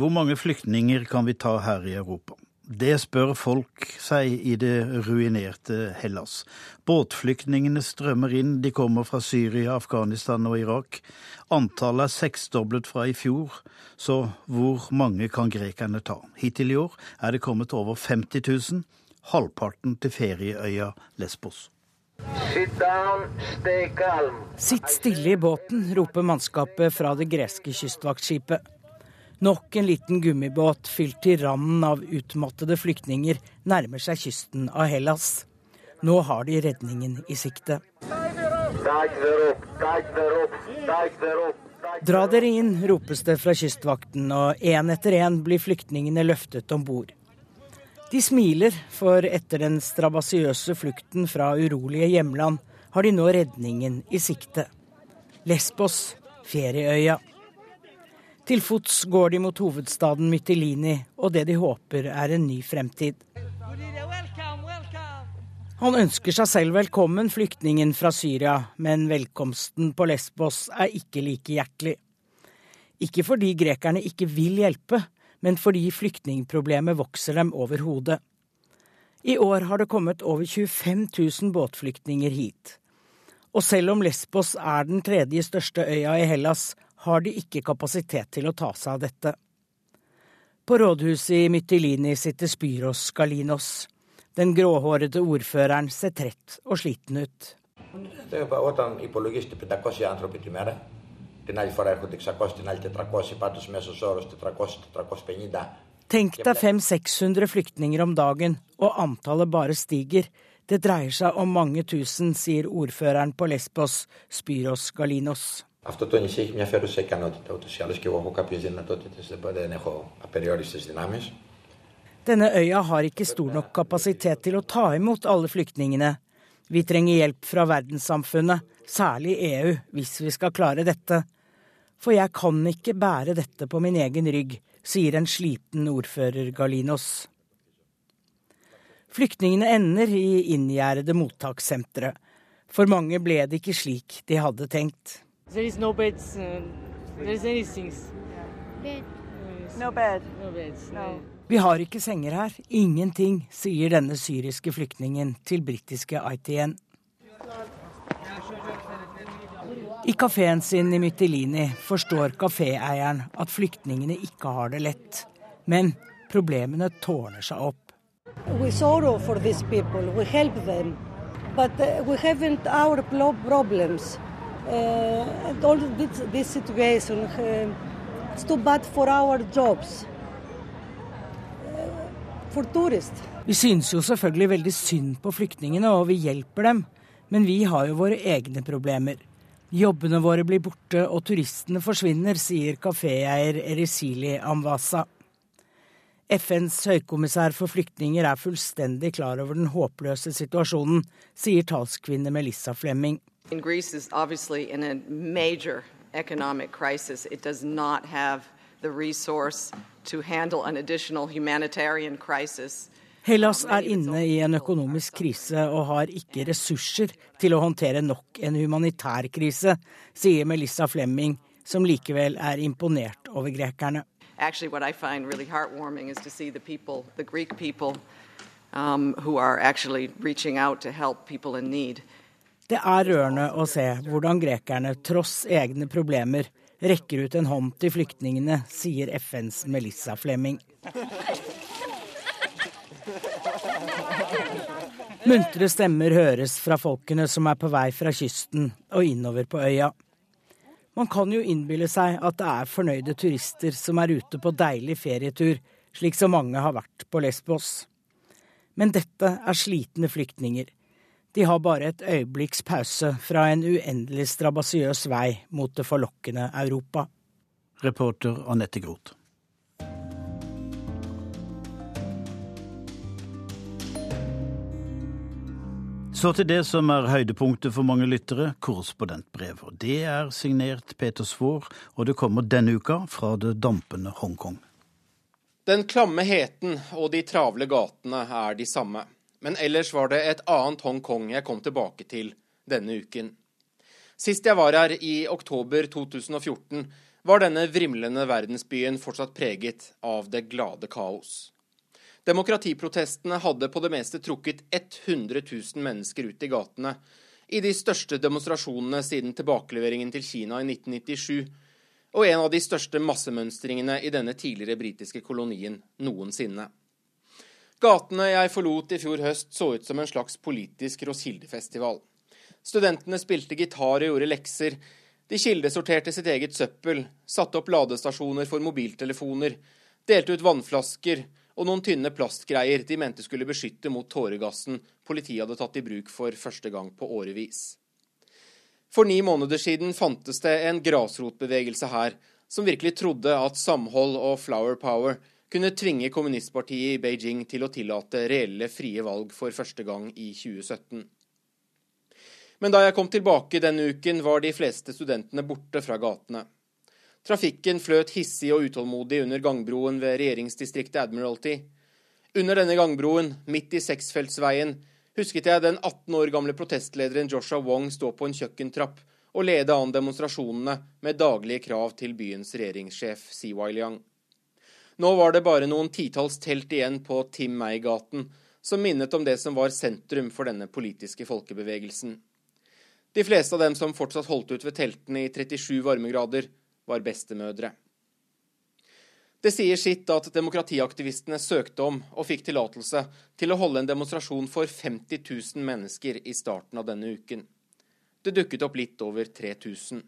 Hvor mange flyktninger kan vi ta her i Europa? Det spør folk seg i det ruinerte Hellas. Båtflyktningene strømmer inn, de kommer fra Syria, Afghanistan og Irak. Antallet er seksdoblet fra i fjor, så hvor mange kan grekerne ta? Hittil i år er det kommet over 50 000, halvparten til ferieøya Lesbos. Sitt stille i båten, roper mannskapet fra det greske kystvaktskipet. Nok en liten gummibåt fylt til randen av utmattede flyktninger nærmer seg kysten av Hellas. Nå har de redningen i sikte. Dra dere inn, ropes det fra Kystvakten, og én etter én blir flyktningene løftet om bord. De smiler, for etter den strabasiøse flukten fra urolige hjemland har de nå redningen i sikte. Lesbos, ferieøya. Til fots går de mot hovedstaden Mytilini og det de håper er en ny fremtid. Han ønsker seg selv velkommen, flyktningen fra Syria, men velkomsten på Lesbos er ikke like hjertelig. Ikke fordi grekerne ikke vil hjelpe, men fordi flyktningproblemet vokser dem over hodet. I år har det kommet over 25 000 båtflyktninger hit. Og selv om Lesbos er den tredje største øya i Hellas, har de ikke kapasitet til å ta seg av dette. På rådhuset i Mytilini sitter Spyros Galinos. Den gråhårete ordføreren ser trett og sliten ut. Tenk deg 500-600 flyktninger om dagen, og antallet bare stiger. Det dreier seg om mange tusen, sier ordføreren på Lesbos, Spyros Galinos. Αυτό το νησί έχει μια φέρουσα ικανότητα. Ούτως ή άλλως και εγώ έχω κάποιες δυνατότητες, δεν έχω απεριόριστες δυνάμεις. Denne øya har ikke stor nok kapasitet til å ta imot alle flyktningene. Vi trenger hjelp fra verdenssamfunnet, særlig EU, hvis vi skal klare dette. For jeg kan ikke bære dette på min egen rygg, sier en sliten ordfører Galinos. Flyktningene ender i inngjerdede mottakssentre. For mange ble det ikke slik de hadde tenkt. There is no beds. Uh, there is anything. Bed. No bed. No beds. No. Vi har ikke senger her. Ingenting, sier denne syriske flyktningen til britiske ITN. I kafeen sin i Mytilini forstår kaféeieren at flyktningene ikke har det lett. Men problemene tårner seg opp. We sorrow for these people. We help them. But uh, we haven't our problems. Uh, all this, this situation uh, it's too bad for our jobs. Uh, for tourists. Vi synes jo selvfølgelig veldig synd på flyktningene, og vi hjelper dem. Men vi har jo våre egne problemer. Jobbene våre blir borte, og turistene forsvinner, sier kaféeier Erisili Amwasa. FNs høykommissær for flyktninger er fullstendig klar over den håpløse situasjonen, sier talskvinne Melissa Flemming. In Greece is obviously in a major economic crisis. It does not have the resource to handle an additional humanitarian crisis. Hellas er inne i en økonomisk krise og har ikke ressurser til å håndtere nok en humanitær krise, sier Melissa Flemming, som likevel er imponert over grekerne. Actually, what I find really heartwarming is to see the people, the Greek people, um, who are actually reaching out to help people in need. Det er rørende å se hvordan grekerne, tross egne problemer, rekker ut en hånd til flyktningene, sier FNs Melissa Flemming. Muntre stemmer høres fra folkene som er på vei fra kysten og innover på øya. Man kan jo innbille seg at det er fornøyde turister som er ute på deilig ferietur, slik som mange har vært på Lesbos. Men dette er slitne flyktninger de har bare et øyeblikks pause fra en uendelig strabasiøs vei mot det forlokkende Europa. Reporter Anette Groth. Så til det som er høydepunktet for mange lyttere, korrespondentbrev. Det er signert Peter Svaar, og det kommer denne uka fra det dampende Hongkong. Den klamme heten og de travle gatene er de samme. Men ellers var det et annet Hongkong jeg kom tilbake til denne uken. Sist jeg var her, i oktober 2014, var denne vrimlende verdensbyen fortsatt preget av det glade kaos. Demokratiprotestene hadde på det meste trukket 100 000 mennesker ut i gatene i de største demonstrasjonene siden tilbakeleveringen til Kina i 1997, og en av de største massemønstringene i denne tidligere britiske kolonien noensinne. Gatene jeg forlot i fjor høst så ut som en slags politisk Roskilde-festival. Studentene spilte gitar og gjorde lekser. De kildesorterte sitt eget søppel, satte opp ladestasjoner for mobiltelefoner, delte ut vannflasker og noen tynne plastgreier de mente skulle beskytte mot tåregassen politiet hadde tatt i bruk for første gang på årevis. For ni måneder siden fantes det en grasrotbevegelse her som virkelig trodde at samhold og flower power kunne tvinge kommunistpartiet i Beijing til å tillate reelle frie valg for første gang i 2017. Men da jeg kom tilbake denne uken, var de fleste studentene borte fra gatene. Trafikken fløt hissig og utålmodig under gangbroen ved regjeringsdistriktet Admiralty. Under denne gangbroen, midt i seksfeltsveien, husket jeg den 18 år gamle protestlederen Joshua Wong stå på en kjøkkentrapp og lede an demonstrasjonene med daglige krav til byens regjeringssjef Siwai Liang. Nå var det bare noen titalls telt igjen på Tim May-gaten, som minnet om det som var sentrum for denne politiske folkebevegelsen. De fleste av dem som fortsatt holdt ut ved teltene i 37 varmegrader, var bestemødre. Det sier sitt at demokratiaktivistene søkte om og fikk tillatelse til å holde en demonstrasjon for 50 000 mennesker i starten av denne uken. Det dukket opp litt over 3000.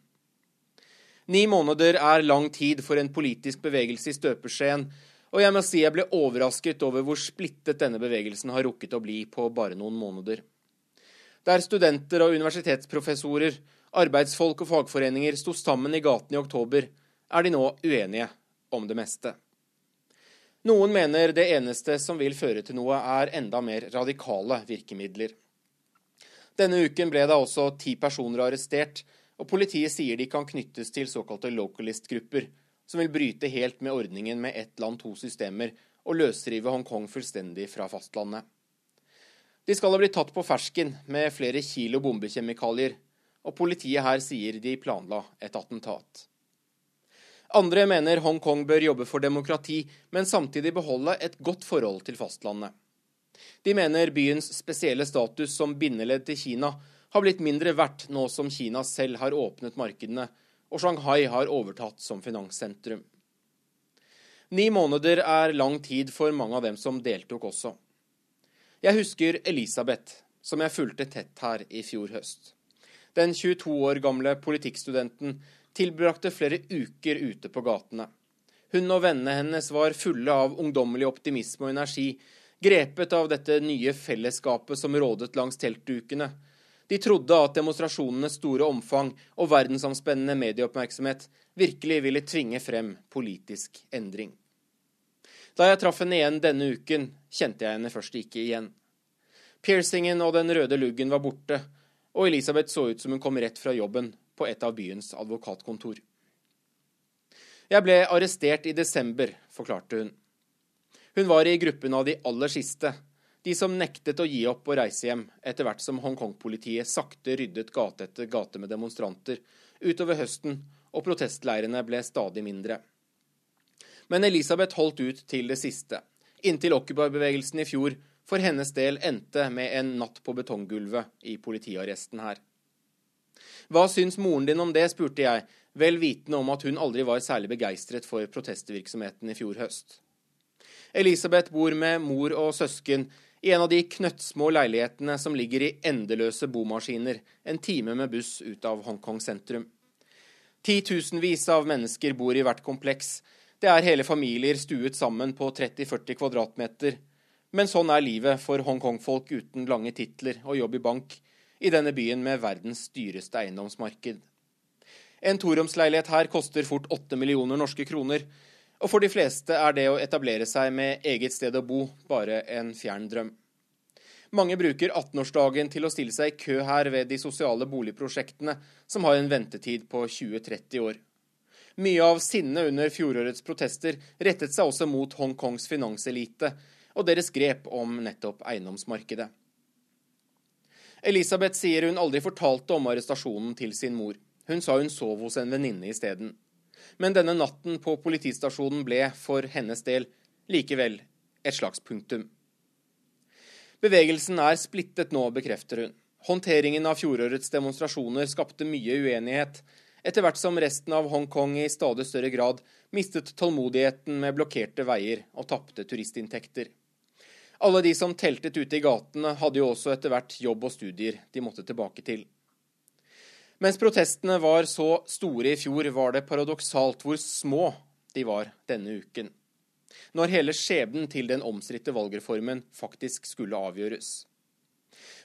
Ni måneder er lang tid for en politisk bevegelse i støpeskjeen, og jeg må si jeg ble overrasket over hvor splittet denne bevegelsen har rukket å bli på bare noen måneder. Der studenter og universitetsprofessorer, arbeidsfolk og fagforeninger sto sammen i gatene i oktober, er de nå uenige om det meste. Noen mener det eneste som vil føre til noe, er enda mer radikale virkemidler. Denne uken ble da også ti personer arrestert og politiet sier de kan knyttes til såkalte localist-grupper, som vil bryte helt med ordningen med ett land, to systemer, og løsrive Hongkong fullstendig fra fastlandet. De skal ha blitt tatt på fersken med flere kilo bombekjemikalier, og politiet her sier de planla et attentat. Andre mener Hongkong bør jobbe for demokrati, men samtidig beholde et godt forhold til fastlandet. De mener byens spesielle status som bindeledd til Kina har blitt mindre verdt nå som Kina selv har åpnet markedene og Shanghai har overtatt som finanssentrum. Ni måneder er lang tid for mange av dem som deltok også. Jeg husker Elisabeth, som jeg fulgte tett her i fjor høst. Den 22 år gamle politikkstudenten tilbrakte flere uker ute på gatene. Hun og vennene hennes var fulle av ungdommelig optimisme og energi, grepet av dette nye fellesskapet som rådet langs teltdukene, de trodde at demonstrasjonenes store omfang og verdensomspennende medieoppmerksomhet virkelig ville tvinge frem politisk endring. Da jeg traff henne igjen denne uken, kjente jeg henne først ikke igjen. Piercingen og den røde luggen var borte, og Elisabeth så ut som hun kom rett fra jobben på et av byens advokatkontor. Jeg ble arrestert i desember, forklarte hun. Hun var i gruppen av de aller siste, de som nektet å gi opp og reise hjem, etter hvert som Hongkong-politiet sakte ryddet gate etter gate med demonstranter utover høsten, og protestleirene ble stadig mindre. Men Elisabeth holdt ut til det siste, inntil Occupy-bevegelsen i fjor for hennes del endte med en natt på betonggulvet i politiarresten her. Hva syns moren din om det, spurte jeg, vel vitende om at hun aldri var særlig begeistret for protestvirksomheten i fjor høst. Elisabeth bor med mor og søsken i en av de knøttsmå leilighetene som ligger i endeløse bomaskiner, en time med buss ut av Hongkong sentrum. Titusenvis av mennesker bor i hvert kompleks. Det er hele familier stuet sammen på 30-40 kvadratmeter. Men sånn er livet for Hongkong-folk uten lange titler og jobb i bank i denne byen med verdens dyreste eiendomsmarked. En toromsleilighet her koster fort åtte millioner norske kroner, og for de fleste er det å etablere seg med eget sted å bo bare en fjern drøm. Mange bruker 18-årsdagen til å stille seg i kø her ved de sosiale boligprosjektene, som har en ventetid på 20-30 år. Mye av sinnet under fjorårets protester rettet seg også mot Hongkongs finanselite og deres grep om nettopp eiendomsmarkedet. Elisabeth sier hun aldri fortalte om arrestasjonen til sin mor. Hun sa hun sov hos en venninne isteden. Men denne natten på politistasjonen ble, for hennes del, likevel et slags punktum. Bevegelsen er splittet nå, bekrefter hun. Håndteringen av fjorårets demonstrasjoner skapte mye uenighet, etter hvert som resten av Hongkong i stadig større grad mistet tålmodigheten med blokkerte veier og tapte turistinntekter. Alle de som teltet ute i gatene, hadde jo også etter hvert jobb og studier de måtte tilbake til. Mens protestene var så store i fjor, var det paradoksalt hvor små de var denne uken. Når hele skjebnen til den omstridte valgreformen faktisk skulle avgjøres.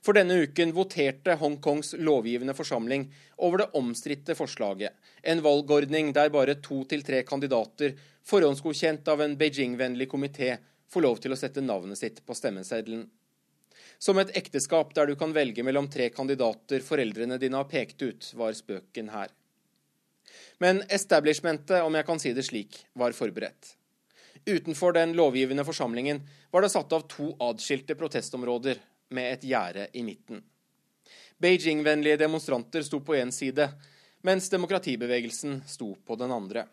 For denne uken voterte Hongkongs lovgivende forsamling over det omstridte forslaget, en valgordning der bare to til tre kandidater, forhåndsgodkjent av en Beijing-vennlig komité, får lov til å sette navnet sitt på stemmeseddelen. Som et ekteskap der du kan velge mellom tre kandidater foreldrene dine har pekt ut, var spøken her. Men establishmentet, om jeg kan si det slik, var forberedt. Utenfor den lovgivende forsamlingen var det satt av to adskilte protestområder med et gjerde i midten. Beijing-vennlige demonstranter sto på én side, mens demokratibevegelsen sto på den andre.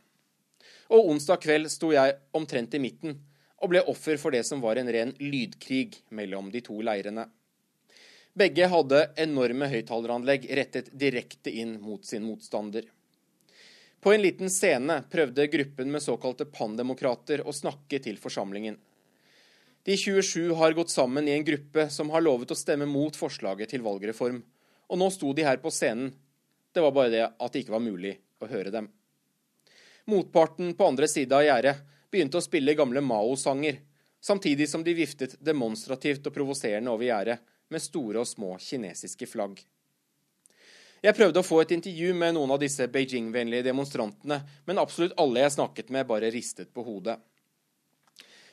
Og onsdag kveld sto jeg omtrent i midten, og ble offer for det som var en ren lydkrig mellom de to leirene. Begge hadde enorme høyttaleranlegg rettet direkte inn mot sin motstander. På en liten scene prøvde gruppen med såkalte pandemokrater å snakke til forsamlingen. De 27 har gått sammen i en gruppe som har lovet å stemme mot forslaget til valgreform, og nå sto de her på scenen. Det var bare det at det ikke var mulig å høre dem. Motparten på andre sida av gjerdet begynte å spille gamle Mao-sanger, samtidig som de viftet demonstrativt og provoserende over gjerdet med store og små kinesiske flagg. Jeg prøvde å få et intervju med noen av disse Beijing-vennlige demonstrantene, men absolutt alle jeg snakket med, bare ristet på hodet.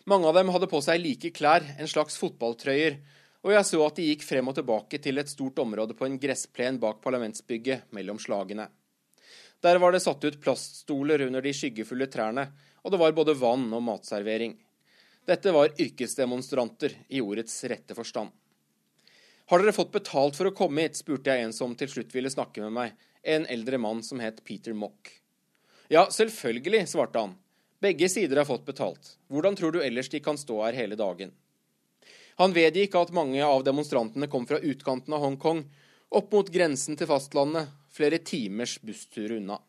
Mange av dem hadde på seg like klær, en slags fotballtrøyer, og jeg så at de gikk frem og tilbake til et stort område på en gressplen bak parlamentsbygget mellom slagene. Der var det satt ut plaststoler under de skyggefulle trærne, og det var både vann og matservering. Dette var yrkesdemonstranter i ordets rette forstand. Har dere fått betalt for å komme hit, spurte jeg en som til slutt ville snakke med meg, en eldre mann som het Peter Mock. Ja, selvfølgelig, svarte han. Begge sider har fått betalt. Hvordan tror du ellers de kan stå her hele dagen? Han vedgikk at mange av demonstrantene kom fra utkanten av Hongkong, opp mot grensen til fastlandet, flere timers busstur unna.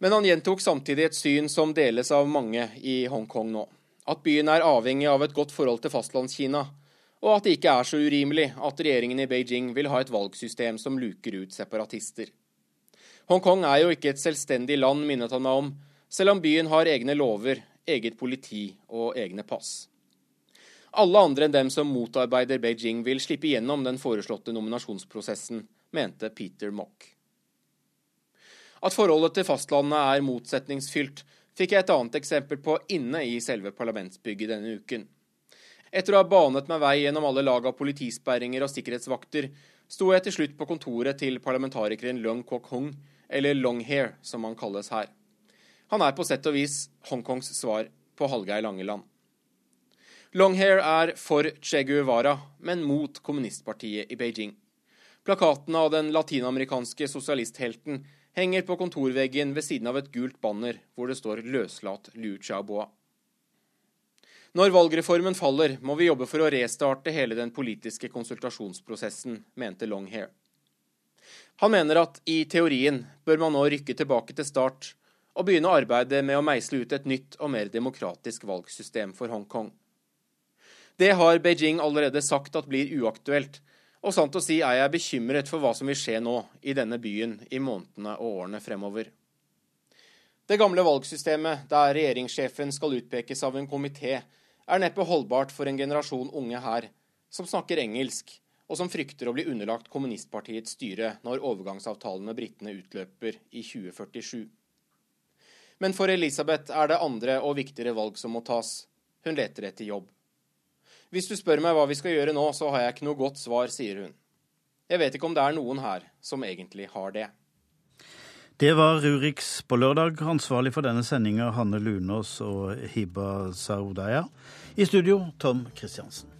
Men han gjentok samtidig et syn som deles av mange i Hongkong nå. At byen er avhengig av et godt forhold til Fastlandskina, og at det ikke er så urimelig at regjeringen i Beijing vil ha et valgsystem som luker ut separatister. Hongkong er jo ikke et selvstendig land, minnet han meg om, selv om byen har egne lover, eget politi og egne pass. Alle andre enn dem som motarbeider Beijing, vil slippe gjennom den foreslåtte nominasjonsprosessen, mente Peter Mock. At forholdet til fastlandet er motsetningsfylt, fikk jeg et annet eksempel på inne i selve parlamentsbygget denne uken. Etter å ha banet meg vei gjennom alle lag av politisperringer og sikkerhetsvakter, sto jeg til slutt på kontoret til parlamentarikeren Leung Kok-hung, eller Longhair, som han kalles her. Han er på sett og vis Hongkongs svar på Hallgeir Langeland. Longhair er for Che Guevara, men mot kommunistpartiet i Beijing. Plakatene av den latinamerikanske sosialisthelten henger på kontorveggen ved siden av et gult banner hvor det står 'Løslat Liu Xiaoboa'. Når valgreformen faller, må vi jobbe for å restarte hele den politiske konsultasjonsprosessen, mente Longhair. Han mener at i teorien bør man nå rykke tilbake til start og begynne å arbeide med å meisle ut et nytt og mer demokratisk valgsystem for Hongkong. Det har Beijing allerede sagt at blir uaktuelt, og sant å si er jeg bekymret for hva som vil skje nå i denne byen i månedene og årene fremover. Det gamle valgsystemet, der regjeringssjefen skal utpekes av en komité, er neppe holdbart for en generasjon unge her, som snakker engelsk, og som frykter å bli underlagt kommunistpartiets styre når overgangsavtalen med britene utløper i 2047. Men for Elisabeth er det andre og viktigere valg som må tas. Hun leter etter jobb. Hvis du spør meg hva vi skal gjøre nå, så har jeg ikke noe godt svar, sier hun. Jeg vet ikke om det er noen her som egentlig har det. Det var Rurix på lørdag. Ansvarlig for denne sendinga Hanne Lunås og Hiba Saudaya. I studio Tom Kristiansen.